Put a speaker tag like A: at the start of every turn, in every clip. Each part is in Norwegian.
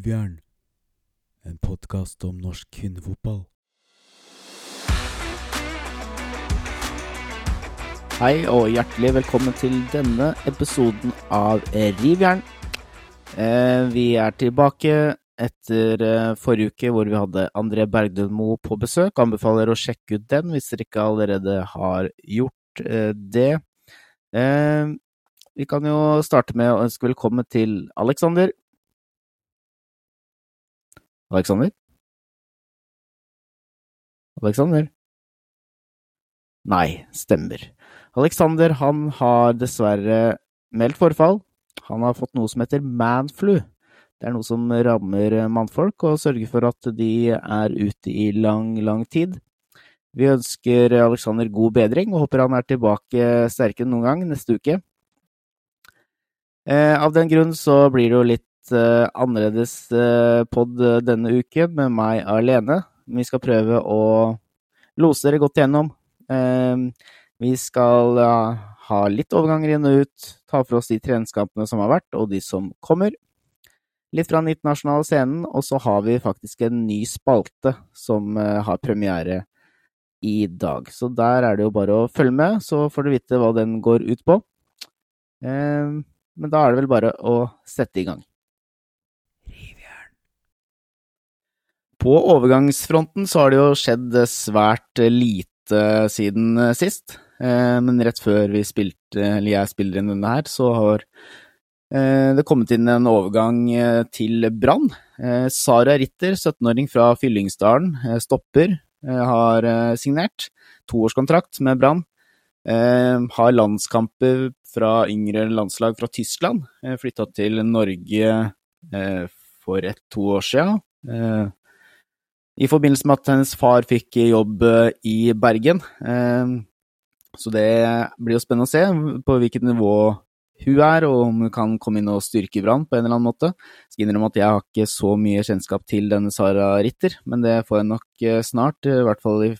A: Rivjern, en podkast om norsk kvinnefotball.
B: Hei og hjertelig velkommen til denne episoden av Rivjern. Eh, vi er tilbake etter eh, forrige uke hvor vi hadde André Bergdølmo på besøk. Anbefaler å sjekke ut den hvis dere ikke allerede har gjort eh, det. Vi kan jo starte med å ønske velkommen til Alexander. Alexander? Alexander? Nei, stemmer. Alexander han har dessverre meldt forfall. Han har fått noe som heter manflu. Det er noe som rammer mannfolk og sørger for at de er ute i lang, lang tid. Vi ønsker Alexander god bedring og håper han er tilbake sterkere enn noen gang neste uke. Eh, av den grunn så blir det jo litt uh, annerledes uh, pod denne uken med meg alene. Vi skal prøve å lose dere godt gjennom. Uh, vi skal ha litt overganger inn og ut, ta for oss de treningskampene som har vært, og de som kommer. Litt fra den internasjonale scenen, og så har vi faktisk en ny spalte som har premiere i dag. Så der er det jo bare å følge med, så får du vite hva den går ut på. Men da er det vel bare å sette i gang. På overgangsfronten så har det jo skjedd svært lite siden sist. Eh, men rett før vi spilte, eller jeg spiller inn denne her, så har eh, det kommet inn en overgang eh, til Brann. Sara Ritter, 17-åring fra Fyllingsdalen, stopper, har signert. Toårskontrakt med Brann. Har landskamper fra yngre landslag fra Tyskland. Flytta til Norge for ett-to år siden i forbindelse med at hennes far fikk jobb eh, i Bergen. Eh, så det blir jo spennende å se på hvilket nivå hun er, og om hun kan komme inn og styrke Brann på en eller annen måte. Jeg Skal innrømme at jeg har ikke så mye kjennskap til denne Sara Ritter, men det får jeg nok eh, snart. I hvert fall i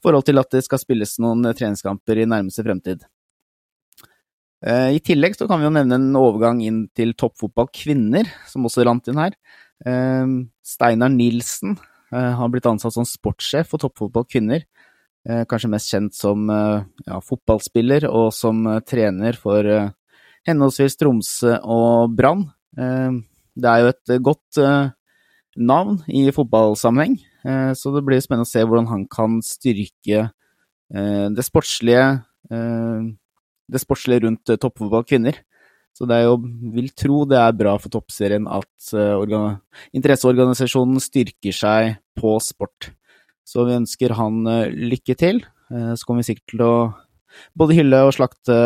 B: forhold til at det skal spilles noen treningskamper i nærmeste fremtid. I tillegg så kan vi jo nevne en overgang inn til toppfotball kvinner, som også rant inn her. Steinar Nilsen han har blitt ansatt som sportssjef for toppfotball kvinner. Eh, kanskje mest kjent som eh, ja, fotballspiller og som trener for henholdsvis Tromsø og Brann. Det er jo et godt navn i fotballsammenheng, så det blir spennende å se hvordan han kan styrke det sportslige, det sportslige rundt toppfotball kvinner. Så det er jo, vil tro det er bra for toppserien at uh, interesseorganisasjonen styrker seg på sport. Så vi ønsker han uh, lykke til. Uh, så kommer vi sikkert til å både hylle og slakte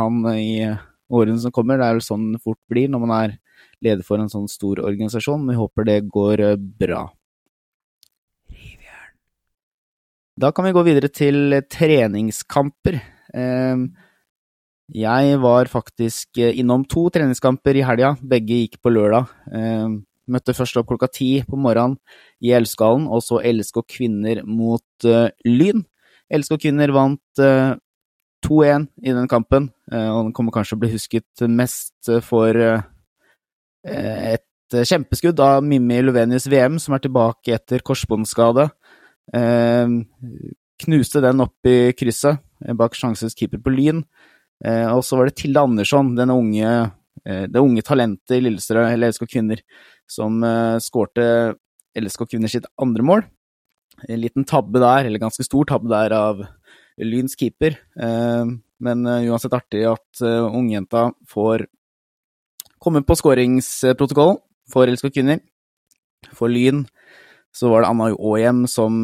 B: han i årene som kommer. Det er vel sånn det fort blir når man er leder for en sånn stor organisasjon. Vi håper det går bra. Da kan vi gå videre til treningskamper. Eh, jeg var faktisk eh, innom to treningskamper i helga, begge gikk på lørdag. Eh, møtte først opp klokka ti på morgenen i Elskalen, og så LSK Kvinner mot uh, Lyn. LSK Kvinner vant uh, 2-1 i den kampen, og den kommer kanskje å bli husket mest for et kjempeskudd av Mimmi Lovenius VM, som er tilbake etter korsbåndskade. Knuste den opp i krysset bak sjansens keeper på Lyn. Eh, og så var det Tilde Andersson, denne unge, eh, det unge talentet i Lillestrøm, eller LSK Kvinner, som eh, skårte LSK Kvinner sitt andre mål. En liten tabbe der, eller ganske stor tabbe der, av Lyns keeper. Men uansett artig at ungjenta får komme på skåringsprotokollen for LSK Kvinner. For Lyn så var det Anna Åhjem som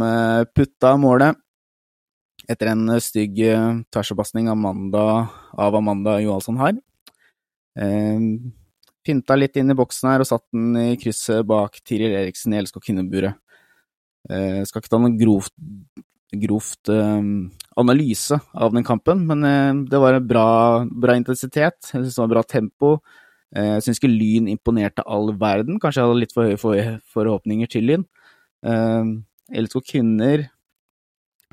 B: putta målet etter en stygg uh, tversoppasning av Amanda Johansson her. Eh, Pynta litt inn i boksen her og satt den i krysset bak Tiril Eriksen i Elskog kvinneburet. Eh, skal ikke ta noen grovt, grovt eh, analyse av den kampen, men eh, det var en bra, bra intensitet. Jeg syns det var bra tempo. Eh, jeg syns ikke Lyn imponerte all verden. Kanskje jeg hadde litt for høye forhåpninger til Lyn. Eh, LSK kvinner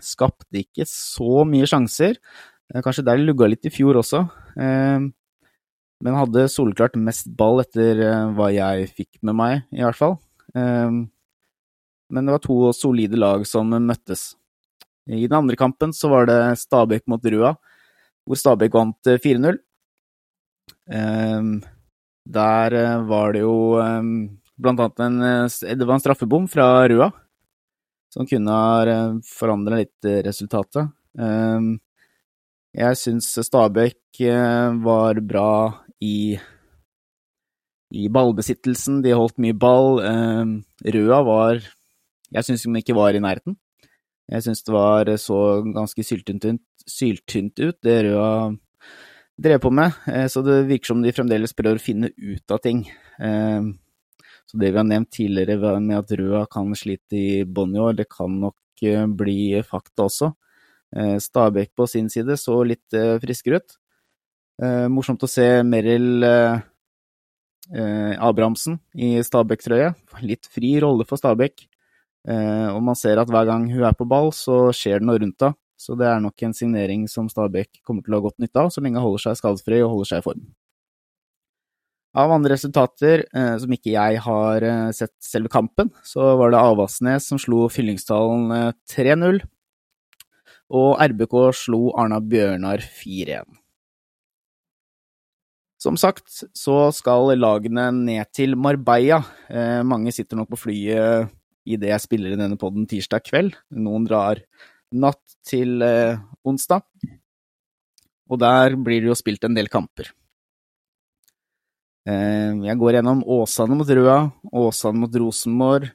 B: skapte ikke så mye sjanser. Eh, kanskje der lugga litt i fjor også. Eh, men hadde soleklart mest ball etter hva jeg fikk med meg, i hvert fall. Men det var to solide lag som møttes. I den andre kampen så var det Stabæk mot Rua, hvor Stabæk vant 4-0. Der var det jo blant annet en, det var en straffebom fra Rua, som kunne ha forandra litt resultatet. Jeg syns Stabæk var bra i, i ballbesittelsen, de holdt mye ball. Røa var Jeg syns de ikke var i nærheten. Jeg syns det var så ganske syltynt, syltynt ut, det Røa drev på med. Så det virker som de fremdeles prøver å finne ut av ting. Så det vi har nevnt tidligere med at Røa kan slite i bånn i år, det kan nok bli fakta også. Stabæk på sin side så litt friskere ut. Morsomt å se Merrill Abrahamsen i Stabæk-trøye. Litt fri rolle for Stabæk. Og man ser at hver gang hun er på ball, så skjer det noe rundt henne. Så det er nok en signering som Stabæk kommer til å ha godt nytte av, så lenge hun holder seg skadefri og holder seg i form. Av andre resultater, som ikke jeg har sett selve kampen, så var det Avaldsnes som slo Fyllingsdalen 3-0 og RBK slo Arna Bjørnar 4-1. Som sagt så skal lagene ned til Marbella. Eh, mange sitter nok på flyet idet jeg spiller i denne poden tirsdag kveld. Noen drar natt til eh, onsdag. Og der blir det jo spilt en del kamper. Eh, jeg går gjennom Åsane mot Røa, Åsane mot Rosenborg,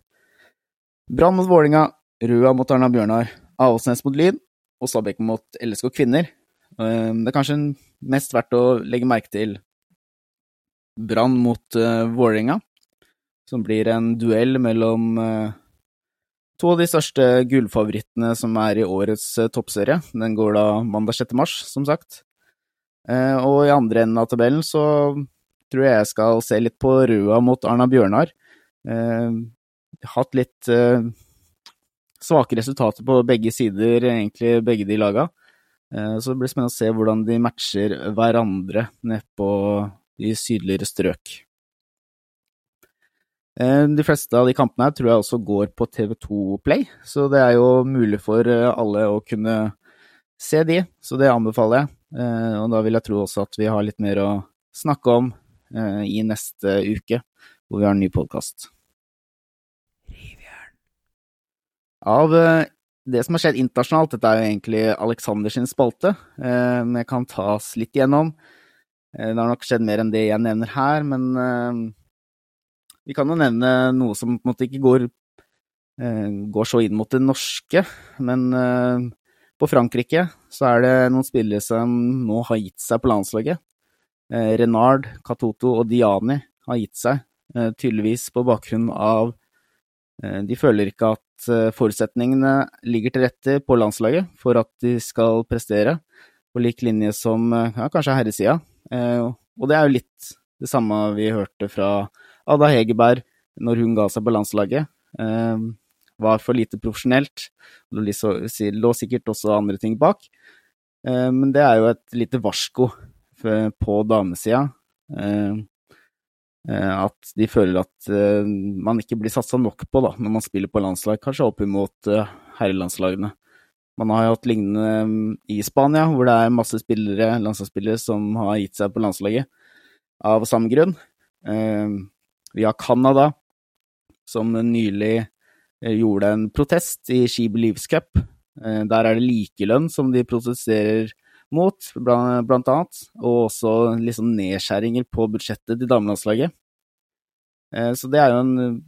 B: Brann mot Vålinga, Røa mot Arna Bjørnar, Avaldsnes mot Lyn, og Stabæk mot LSK kvinner. Det er kanskje mest verdt å legge merke til Brann mot Vålinga, Vålerenga, som blir en duell mellom to av de største gullfavorittene som er i årets toppserie. Den går da mandag 6. mars, som sagt. Og i andre enden av tabellen så tror jeg skal se litt på Røa mot Arna Bjørnar. hatt litt svake resultater på begge sider, egentlig begge de laga. Så det blir spennende å se hvordan de matcher hverandre nedpå de sydligere strøk. De fleste av de kampene her tror jeg også går på TV2 Play, så det er jo mulig for alle å kunne se de, så det anbefaler jeg. Og da vil jeg tro også at vi har litt mer å snakke om i neste uke, hvor vi har en ny podkast. Av det som har skjedd internasjonalt, dette er jo egentlig Alexander sin spalte, men jeg kan tas litt gjennom. Det har nok skjedd mer enn det jeg nevner her, men vi kan jo nevne noe som på en måte ikke går, går så inn mot det norske. Men på Frankrike så er det noen spillere som nå har gitt seg på landslaget. Renard, Katoto og Diani har gitt seg, tydeligvis på bakgrunn av De føler ikke at forutsetningene ligger til rette på landslaget for at de skal prestere, på lik linje som ja, kanskje herresida. Og det er jo litt det samme vi hørte fra Ada Hegerberg når hun ga seg på landslaget. Var for lite profesjonelt. Det lå sikkert også andre ting bak. Men det er jo et lite varsko på damesida. At de føler at man ikke blir satsa nok på da, når man spiller på landslag, kanskje opp imot herrelandslagene. Man har jo hatt lignende i Spania, hvor det er masse spillere, landslagsspillere som har gitt seg på landslaget av samme grunn. Vi har Canada, som nylig gjorde en protest i Ski Believes Cup. Der er det likelønn som de protesterer mot, blant annet, og også liksom nedskjæringer på budsjettet til damelandslaget. Så det er jo en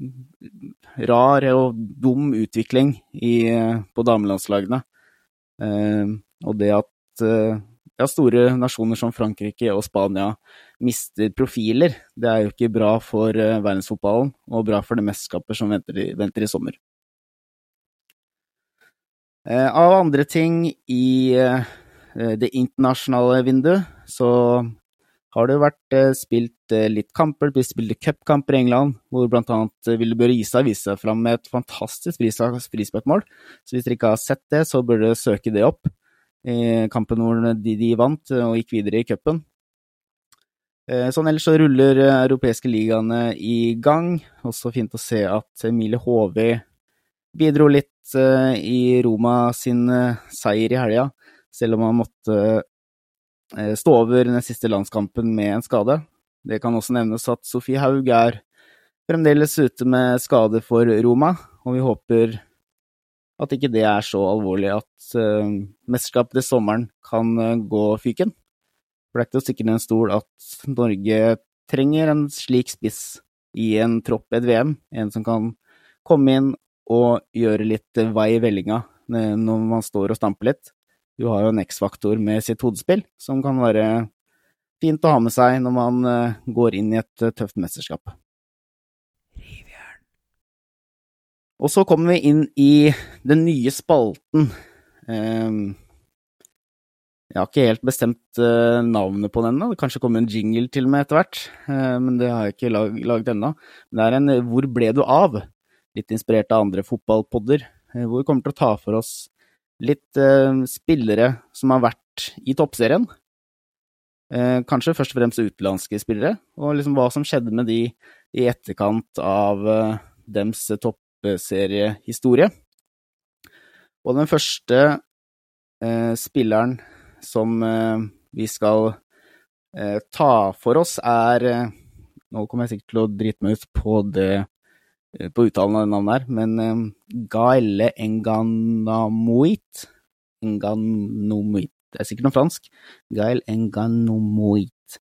B: rar og dum utvikling i, på damelandslagene. Og det at ja, store nasjoner som Frankrike og Spania mister profiler, det er jo ikke bra for verdensfotballen, og bra for det mesterskapet som venter venter i sommer. Av andre ting i det internasjonale vinduet, så har det vært spilt litt kamper, blitt spilt cupkamper i England, hvor Ville Børre Isa viste seg fram med et fantastisk frisparkmål. Så hvis dere ikke har sett det, så bør dere søke det opp. Kampen hvor de, de vant og gikk videre i cupen. Eh, sånn ellers så ruller eh, europeiske ligaene i gang. Også fint å se at Emilie Håvi bidro litt eh, i Roma sin seier i helga, selv om han måtte stå over den siste landskampen med en skade. Det kan også nevnes at Sofie Haug er fremdeles ute med skade for Roma, og vi håper at ikke det er så alvorlig at mesterskapet til sommeren kan gå fyken. For det er ikke til å stikke under en stol at Norge trenger en slik spiss i en tropp i et VM. En som kan komme inn og gjøre litt vei i vellinga når man står og stamper litt. Du har jo en X-faktor med sitt hodespill som kan være fint å ha med seg når man eh, går inn i et eh, tøft mesterskap. Rivjern. Og så kommer vi inn i den nye spalten. Um, jeg har ikke helt bestemt uh, navnet på den ennå. Det kanskje kommer en jingle til meg etter hvert, men det har jeg ikke lag, laget ennå. Det er en 'Hvor ble du av?' Litt inspirert av andre fotballpodder, hvor vi kommer til å ta for oss litt spillere som har vært i toppserien. kanskje først og fremst utenlandske spillere, og liksom hva som skjedde med de i etterkant av dems toppseriehistorie. Og den første spilleren som eh, vi skal eh, ta for oss, er eh, Nå kommer jeg sikkert til å drite meg ut på det på uttalen av det navnet her, men Gaelle Enganamoit Enganomoit Det er sikkert noe fransk. Gael Enganomoit.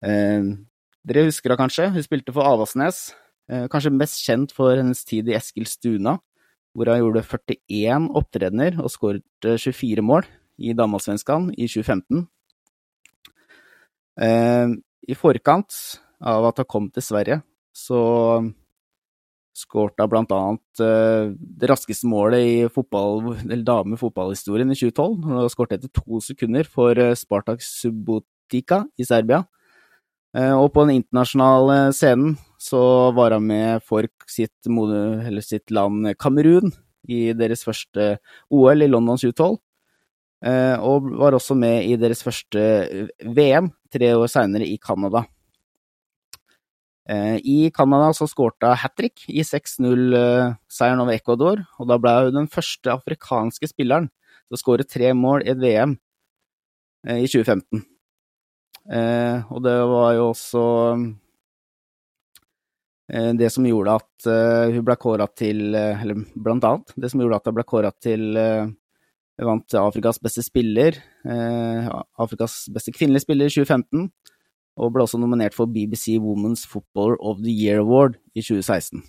B: Eh, dere husker henne kanskje? Hun spilte for Avaldsnes. Eh, kanskje mest kjent for hennes tid i Eskilstuna, hvor hun gjorde 41 opptredener og skåret 24 mål i Damallsvenskan i 2015. Eh, I forkant av at hun kom til Sverige, så skårte hun blant annet eh, det raskeste målet i fotball, damefotballhistorien i 2012. Hun skåret etter to sekunder for uh, Spartak Subotica i Serbia. Og på den internasjonale scenen så var han med for sitt, sitt land Kamerun i deres første OL i London 2012. Eh, og var også med i deres første VM tre år seinere i Canada. Eh, I Canada så skårte hun hat trick i 6-0-seieren over Ecuador, og da ble hun den første afrikanske spilleren til å skåre tre mål i et VM i 2015. Og det var jo også det som gjorde at hun ble kåra til Eller blant annet det som gjorde at hun ble kåra til vant Afrikas beste spiller, eh, Afrikas beste kvinnelige spiller i 2015, og ble også nominert for BBC Women's Footballer of the Year Award i 2016.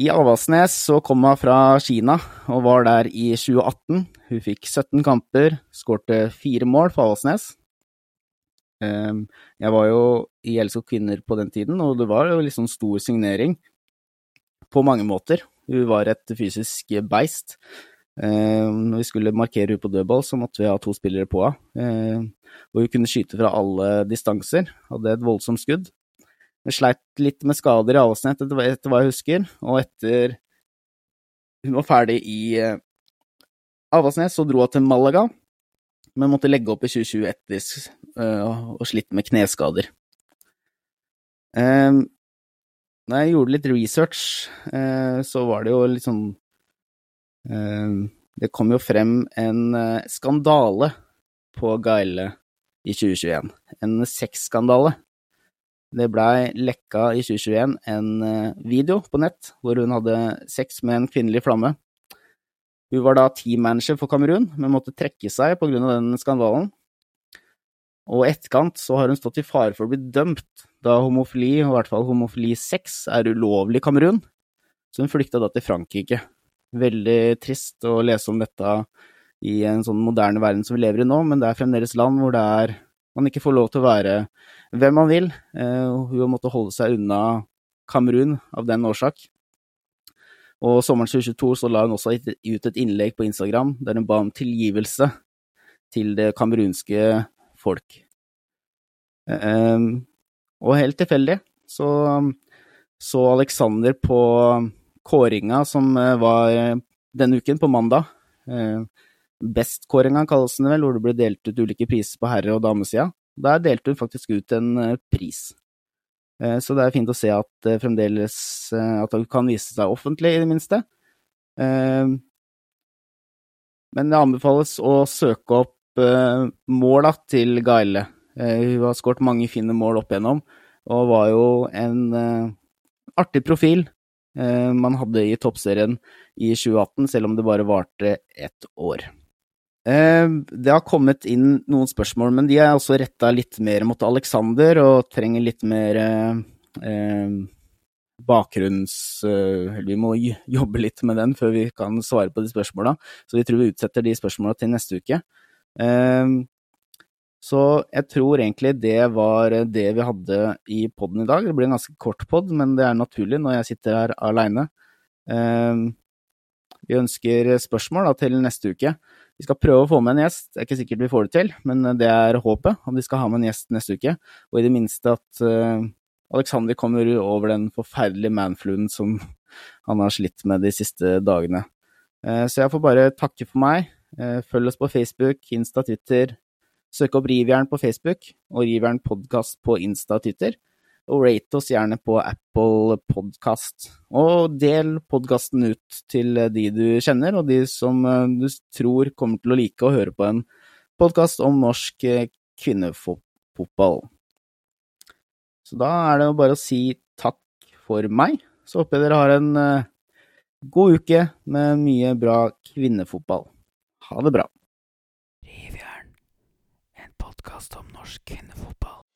B: I Avaldsnes så kom hun fra Kina og var der i 2018. Hun fikk 17 kamper, skårte fire mål for Avaldsnes. Ehm, jeg var jo i LSK Kvinner på den tiden, og det var jo liksom stor signering på mange måter. Hun var et fysisk beist. Eh, når vi skulle markere henne på dødball, så måtte vi ha to spillere på henne. Eh, og hun kunne skyte fra alle distanser. Hadde et voldsomt skudd. Hun sleit litt med skader i avsnitt, etter, hva jeg husker. Og etter hun var ferdig i eh, Avaldsnes, så dro hun til Malaga, men måtte legge opp i 2020 etter og slitt med kneskader. Når jeg gjorde litt research, så var det jo litt sånn det kom jo frem en eh, skandale på Gaille i 2021. En sexskandale. Det blei lekka i 2021 en eh, video på nett hvor hun hadde sex med en kvinnelig flamme. Hun var da teammanager for Kamerun, men måtte trekke seg pga. den skandalen. Og i etterkant så har hun stått i fare for å bli dømt, da homofili, og i hvert fall homofili sex, er ulovlig i Kamerun. Så hun flykta da til Frankrike veldig trist å lese om dette i en sånn moderne verden som vi lever i nå, men det er fremdeles land hvor det er man ikke får lov til å være hvem man vil. Eh, hun måtte holde seg unna Kamerun av den årsak. Og sommeren 2022 så la hun også ut et innlegg på Instagram der hun ba om tilgivelse til det kamerunske folk. Eh, og helt tilfeldig så så Alexander på kåringa som eh, var eh, denne uken, på mandag. Eh, Bestkåringa kalles den vel, hvor det ble delt ut ulike priser på herre- og damesida. Der delte hun faktisk ut en pris. Så det er fint å se at det fremdeles At det kan vise seg offentlig, i det minste. Men det anbefales å søke opp måla til Gaile. Hun har skåret mange fine mål opp igjennom, og var jo en artig profil man hadde i toppserien i 2018, selv om det bare varte ett år. Eh, Det har kommet inn noen spørsmål, men de er også retta litt mer mot Alexander og trenger litt mer eh, eh, bakgrunns... eh, vi må jobbe litt med den før vi kan svare på de spørsmåla, så vi tror vi utsetter de spørsmåla til neste uke. Eh, Så jeg tror egentlig det var det vi hadde i poden i dag. Det blir en ganske kort pod, men det er naturlig når jeg sitter her aleine. Vi ønsker spørsmål da, til neste uke. Vi skal prøve å få med en gjest. Det er ikke sikkert vi får det til, men det er håpet. om vi skal ha med en gjest neste uke. Og i det minste at uh, Alexander kommer over den forferdelige manfluen som han har slitt med de siste dagene. Eh, så jeg får bare takke for meg. Eh, følg oss på Facebook, Insta, Twitter. Søk opp Rivjern på Facebook og Rivjern podkast på Insta og. Og rate oss gjerne på Apple Podcast. Og del podkasten ut til de du kjenner, og de som eh, du tror kommer til å like å høre på en podkast om norsk eh, kvinnefotball. Så da er det jo bare å si takk for meg. Så håper jeg dere har en eh, god uke med mye bra kvinnefotball. Ha det bra.
A: Podkast om norsk kvinnefotball.